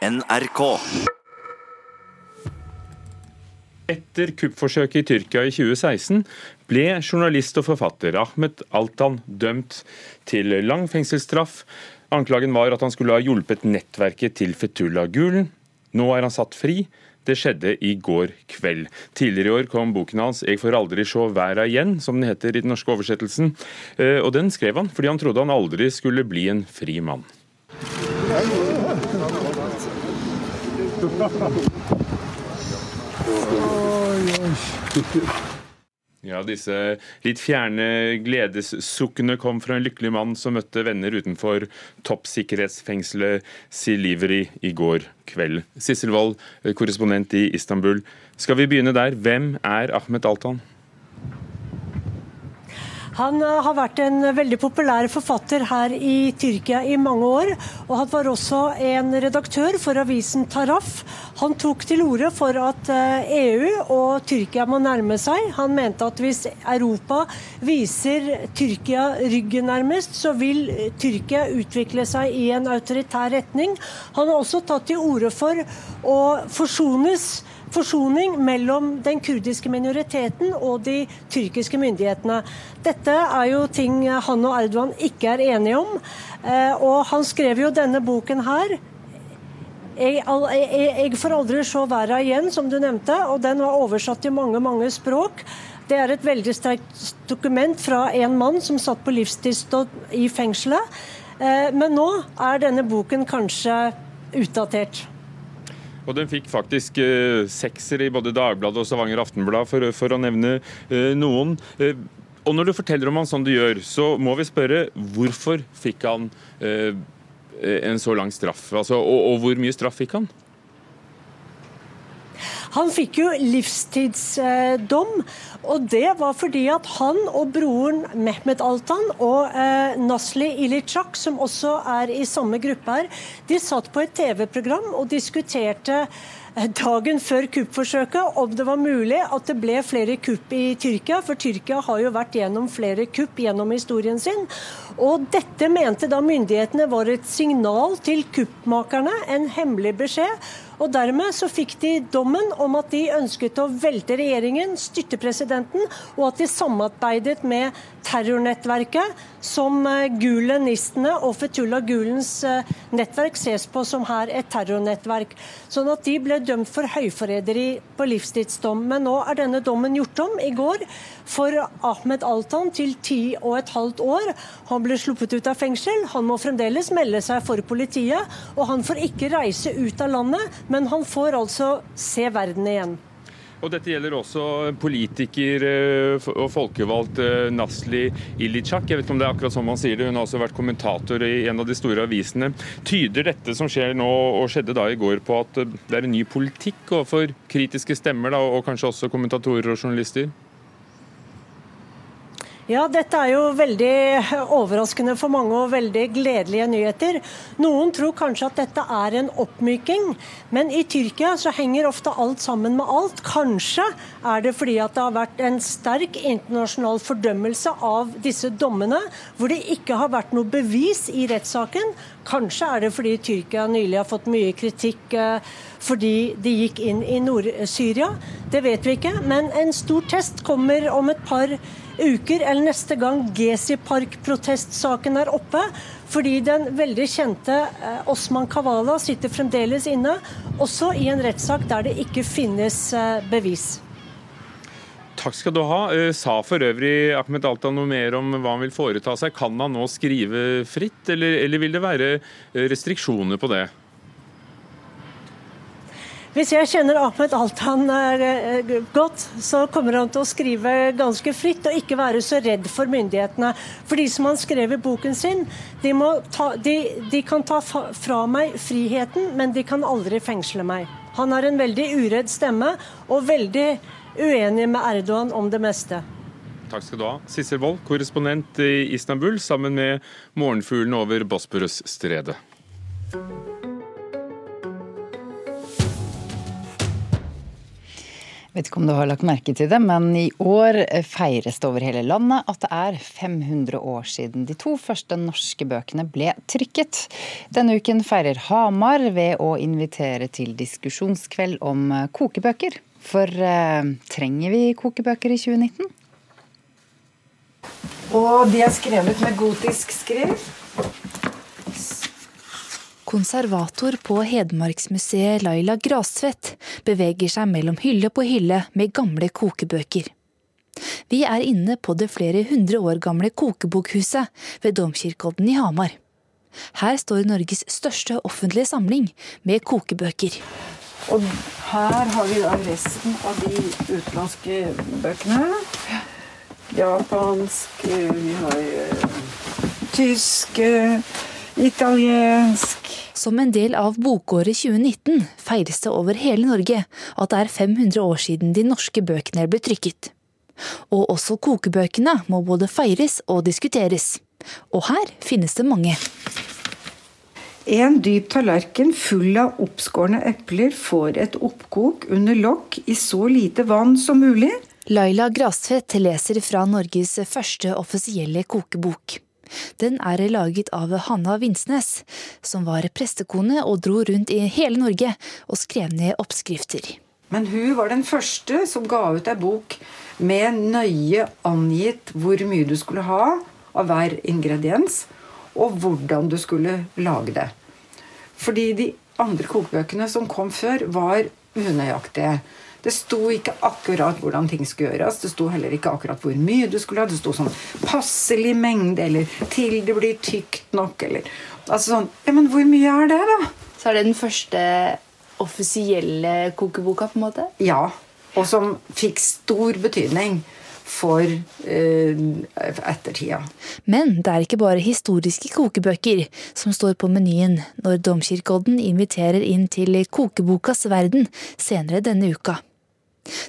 NRK. Etter kuppforsøket i Tyrkia i 2016 ble journalist og forfatter Ahmed Altan dømt til lang fengselsstraff. Anklagen var at han skulle ha hjulpet nettverket til Fetullah Gulen. Nå er han satt fri. Det skjedde i går kveld. Tidligere i år kom boken hans 'Jeg får aldri se verda igjen', som den heter i den norske oversettelsen. Eh, og Den skrev han fordi han trodde han aldri skulle bli en fri mann. Ja, Disse litt fjerne gledessukkene kom fra en lykkelig mann som møtte venner utenfor toppsikkerhetsfengselet Silivri i går kveld. Sissel Wold, korrespondent i Istanbul. Skal vi begynne der? Hvem er Ahmed Altan? Han eh, har vært en veldig populær forfatter her i Tyrkia i mange år. Og han var også en redaktør for avisen Taraf. Han tok til orde for at EU eh, e og Tyrkia må nærme seg. Han mente at hvis Europa viser Tyrkia ryggen nærmest, så vil Tyrkia utvikle seg i en autoritær retning. Han har også tatt til orde for å forsones forsoning mellom den kurdiske minoriteten og de tyrkiske myndighetene. Dette er jo ting han og Erdogan ikke er enige om. Eh, og han skrev jo denne boken her. Jeg, jeg, jeg får aldri se verden igjen, som du nevnte, og den var oversatt til mange, mange språk. Det er et veldig sterkt dokument fra en mann som satt på livstidsdom i fengselet. Eh, men nå er denne boken kanskje utdatert. Og den fikk faktisk eh, sekser i både Dagbladet og Stavanger Aftenblad, for, for, å nevne eh, noen. Eh, og når du forteller om han sånn du gjør, så må vi spørre hvorfor fikk han eh, en så lang straff? Altså, og, og hvor mye straff fikk han? Han fikk jo livstidsdom, og det var fordi at han og broren Mehmet Altan og eh, Nasli Ilicak, som også er i samme gruppe her, de satt på et TV-program og diskuterte dagen før kuppforsøket om det var mulig at det ble flere kupp i Tyrkia. For Tyrkia har jo vært gjennom flere kupp gjennom historien sin. Og dette mente da myndighetene var et signal til kuppmakerne, en hemmelig beskjed og Dermed så fikk de dommen om at de ønsket å velte regjeringen, styrte presidenten, og at de samarbeidet med terrornettverket som eh, gulenistene og Fetullah Gulens eh, nettverk ses på som her et terrornettverk. Sånn at de ble dømt for høyforræderi på livstidsdom. Men nå er denne dommen gjort om i går for Ahmed Altan til ti og et halvt år. Han ble sluppet ut av fengsel. Han må fremdeles melde seg for politiet, og han får ikke reise ut av landet, men han får altså se verden igjen. Og Dette gjelder også politiker eh, og folkevalgt eh, Nasli Ilicak. Jeg vet ikke om det er akkurat sånn man sier det. Hun har også vært kommentator i en av de store avisene. Tyder dette som skjer nå og skjedde da i går på at det er en ny politikk overfor kritiske stemmer, da, og kanskje også kommentatorer og journalister? Ja, dette er jo veldig overraskende for mange og veldig gledelige nyheter. Noen tror kanskje at dette er en oppmyking, men i Tyrkia så henger ofte alt sammen med alt. Kanskje er det fordi at det har vært en sterk internasjonal fordømmelse av disse dommene, hvor det ikke har vært noe bevis i rettssaken. Kanskje er det fordi Tyrkia nylig har fått mye kritikk eh, fordi de gikk inn i Nord-Syria. Det vet vi ikke, men en stor test kommer om et par uker, eller neste gang Gezi Park-protestsaken er oppe. Fordi den veldig kjente eh, Osman Kavala sitter fremdeles inne, også i en rettssak der det ikke finnes eh, bevis. Takk skal du ha. Eh, sa for øvrig Ahmed Alta noe mer om hva han vil foreta seg? Kan han nå skrive fritt, eller, eller vil det være restriksjoner på det? Hvis jeg kjenner Ahmed Altan eh, godt, så kommer han til å skrive ganske fritt og ikke være så redd for myndighetene. For de som han skrev i boken sin, de, ta, de, de kan ta fra meg friheten, men de kan aldri fengsle meg. Han har en veldig uredd stemme og veldig uenig med Erdogan om det meste. Takk skal du ha. Sissel Wold, korrespondent i Istanbul, sammen med morgenfuglene over Bosporus-stredet. Vet ikke om du har lagt merke til det, men i år feires det over hele landet at det er 500 år siden de to første norske bøkene ble trykket. Denne uken feirer Hamar ved å invitere til diskusjonskveld om kokebøker. For eh, trenger vi kokebøker i 2019? Og de er skrevet med gotisk skrift. Konservator på Hedmarksmuseet Laila Grastvedt beveger seg mellom hylle på hylle med gamle kokebøker. Vi er inne på det flere hundre år gamle kokebokhuset ved Domkirkeodden i Hamar. Her står Norges største offentlige samling med kokebøker. Og her har vi da resten av de utenlandske bøkene. Japansk, vi har tyske tysk, italiensk som en del av bokåret 2019 feires det over hele Norge at det er 500 år siden de norske bøkene ble trykket. Og også kokebøkene må både feires og diskuteres. Og her finnes det mange. En dyp tallerken full av oppskårne epler får et oppkok under lokk i så lite vann som mulig. Laila Grastvedt leser fra Norges første offisielle kokebok. Den er laget av Hanna Vinsnes, som var prestekone og dro rundt i hele Norge og skrev ned oppskrifter. Men hun var den første som ga ut ei bok med nøye angitt hvor mye du skulle ha av hver ingrediens, og hvordan du skulle lage det. Fordi de andre kokebøkene som kom før, var unøyaktige. Det sto ikke akkurat hvordan ting skulle gjøres. Det sto heller ikke akkurat hvor mye du skulle ha. Det sto sånn passelig mengde, eller til det blir tykt nok, eller Altså sånn Ja, men hvor mye er det, da? Så er det den første offisielle kokeboka, på en måte? Ja. Og som fikk stor betydning for eh, ettertida. Men det er ikke bare historiske kokebøker som står på menyen når Domkirkeodden inviterer inn til kokebokas verden senere denne uka.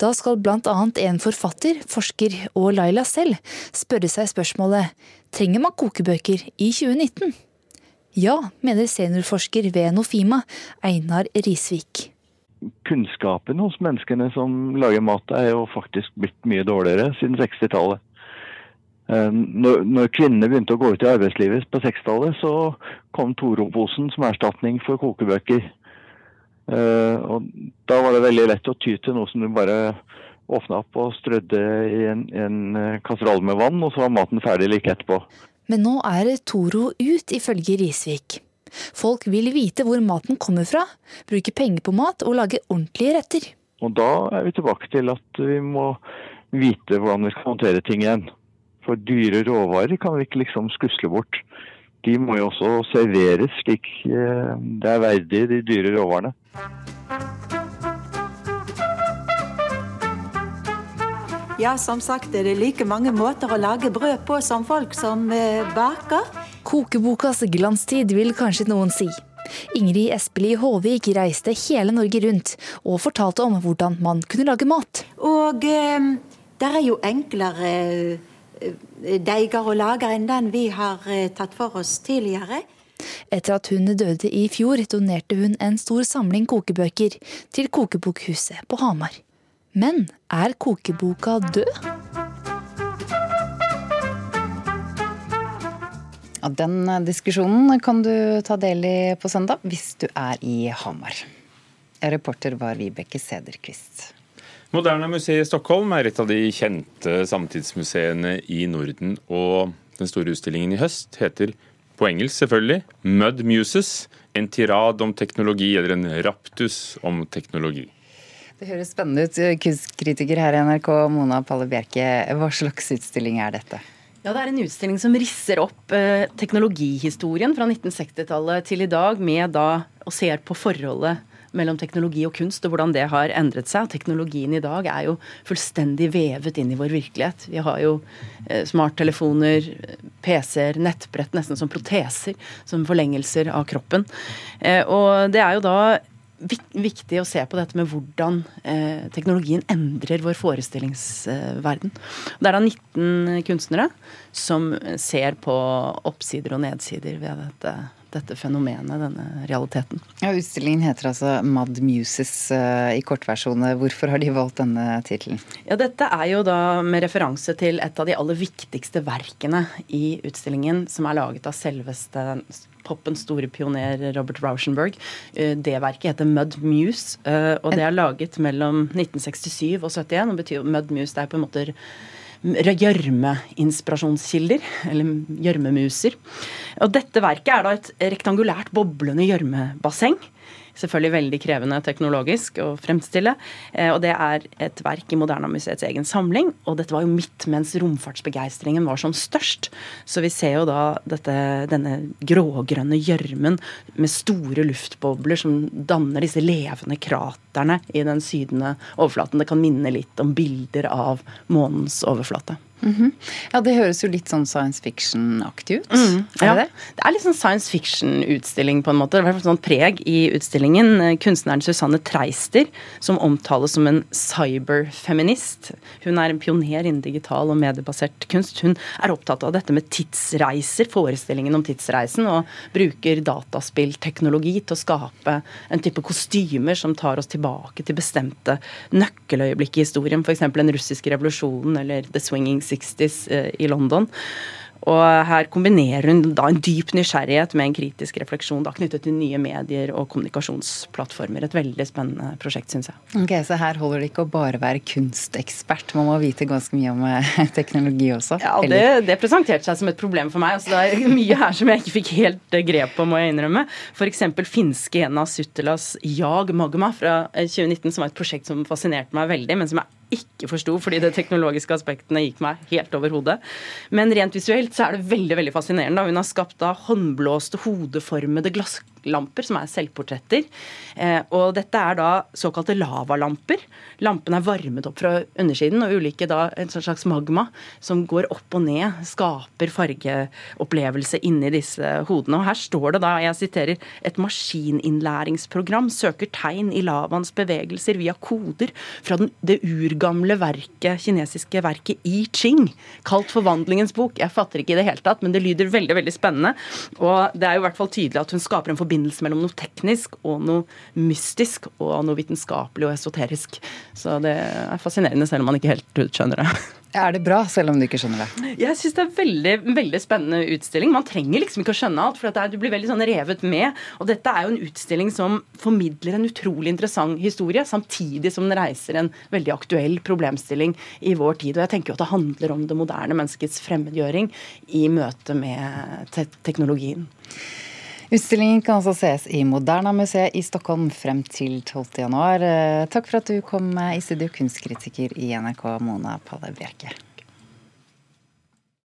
Da skal bl.a. en forfatter, forsker og Laila selv spørre seg spørsmålet trenger man kokebøker i 2019? Ja, mener seniorforsker ved Nofima, Einar Risvik. Kunnskapen hos menneskene som lager mat er jo faktisk blitt mye dårligere siden 60-tallet. Eh, når, når kvinnene begynte å gå ut i arbeidslivet på 60-tallet, så kom Toro-posen som erstatning for kokebøker. Uh, og da var det veldig lett å ty til noe som du bare åpna opp og strødde i en, en eh, kasserolle med vann, og så var maten ferdig like etterpå. Men nå er Toro ut, ifølge Risvik. Folk vil vite hvor maten kommer fra, bruke penger på mat og lage ordentlige retter. Og da er vi tilbake til at vi må vite hvordan vi skal håndtere ting igjen. For dyre råvarer kan vi ikke liksom skusle bort. De må jo også serveres slik eh, det er verdig de dyre råvarene. Ja, som sagt er det like mange måter å lage brød på som folk som eh, baker. Kokebokas glanstid, vil kanskje noen si. Ingrid Espelid Håvik reiste hele Norge rundt og fortalte om hvordan man kunne lage mat. Og eh, det er jo enklere eh, deiger og lager enn den vi har eh, tatt for oss tidligere. Etter at hun døde i fjor, donerte hun en stor samling kokebøker til Kokebokhuset på Hamar. Men er kokeboka død? Ja, den diskusjonen kan du ta del i på søndag hvis du er i Hamar. Reporter var Vibeke Sederquist. Moderne museet i Stockholm er et av de kjente samtidsmuseene i Norden. Og den store utstillingen i høst heter på engelsk selvfølgelig, Mud Muses, en tirad om teknologi, eller en raptus om teknologi. Det høres spennende ut. Kunstkritiker her i NRK, Mona Palle Bjerke. Hva slags utstilling er dette? Ja, Det er en utstilling som risser opp eh, teknologihistorien fra 1960-tallet til i dag, med da og ser på forholdet mellom teknologi og kunst, og hvordan det har endret seg. Teknologien i dag er jo fullstendig vevet inn i vår virkelighet. Vi har jo eh, smarttelefoner, PC-er, nettbrett nesten som proteser, som forlengelser av kroppen. Eh, og det er jo da viktig å se på dette med hvordan eh, teknologien endrer vår forestillingsverden. Det er da 19 kunstnere som ser på oppsider og nedsider ved dette dette fenomenet, denne realiteten. Ja, Utstillingen heter altså Mad Muses uh, i kortversjonen. Hvorfor har de valgt denne tittelen? Ja, dette er jo da med referanse til et av de aller viktigste verkene i utstillingen, som er laget av selveste popens store pioner Robert Rauschenberg. Eh, det verket heter Mud Muse, og det er laget mellom 1967 og 71. og betyr Mud Muse det er på en måte gjørmeinspirasjonskilder, eller gjørmemuser. Og dette verket er da et rektangulært boblende gjørmebasseng selvfølgelig veldig krevende teknologisk å fremstille. Eh, og det er et verk i Moderna-museets egen samling. Og dette var jo midt mens romfartsbegeistringen var som størst. Så vi ser jo da dette, denne grågrønne gjørmen med store luftbobler som danner disse levende kraterne i den sydende overflaten. Det kan minne litt om bilder av månens overflate. Mm -hmm. Ja, det høres jo litt sånn science fiction-aktig ut. Mm, er det det? Det er litt sånn science fiction-utstilling på en måte. Det er sånn preg i utstillingen. Kunstneren Susanne Treister, som omtales som en cyberfeminist. Hun er en pioner innen digital og mediebasert kunst. Hun er opptatt av dette med tidsreiser, forestillingen om tidsreisen, og bruker dataspillteknologi til å skape en type kostymer som tar oss tilbake til bestemte nøkkeløyeblikk i historien, f.eks. den russiske revolusjonen eller The Swinging 60s eh, i London. Og her kombinerer hun da en dyp nysgjerrighet med en kritisk refleksjon da, knyttet til nye medier og kommunikasjonsplattformer. Et veldig spennende prosjekt, syns jeg. Ok, Så her holder det ikke å bare være kunstekspert, man må vite ganske mye om eh, teknologi også? Ja, det, det presenterte seg som et problem for meg. Altså, det er mye her som jeg ikke fikk helt eh, grep på, må jeg innrømme. F.eks. finske Ena Suttelas Jag Magma fra 2019, som var et prosjekt som fascinerte meg veldig, men som jeg ikke forsto, fordi de teknologiske aspektene gikk meg helt over hodet. Men rent visuelt så er det veldig veldig fascinerende. Hun har skapt da håndblåste, hodeformede glasslamper, som er selvportretter. Og dette er da såkalte lavalamper. Lampene er varmet opp fra undersiden, og ulike da en slags magma som går opp og ned, skaper fargeopplevelse inni disse hodene. Og her står det da, jeg siterer, et maskininnlæringsprogram søker tegn i lavaens bevegelser via koder fra den, det urgamle verket, kinesiske verket I Ching, kalt Forvandlingens bok. Jeg fatter ikke i det hele tatt, men det lyder veldig veldig spennende. Og det er jo i hvert fall tydelig at hun skaper en forbindelse mellom noe teknisk og noe mystisk, og noe vitenskapelig og esoterisk. Så det er fascinerende, selv om man ikke helt skjønner det. Er det bra, selv om du ikke skjønner det? Jeg syns det er veldig veldig spennende utstilling. Man trenger liksom ikke å skjønne alt, for er, du blir veldig sånn revet med. Og dette er jo en utstilling som formidler en utrolig interessant historie, samtidig som den reiser en veldig aktuell problemstilling i vår tid. Og jeg tenker jo at det handler om det moderne menneskets fremmedgjøring i møte med te teknologien. Utstillingen kan altså ses i Moderna-museet i Stockholm frem til 12.1. Eh, takk for at du kom i studio, kunstkritiker i NRK, Mona Palle Bjerke.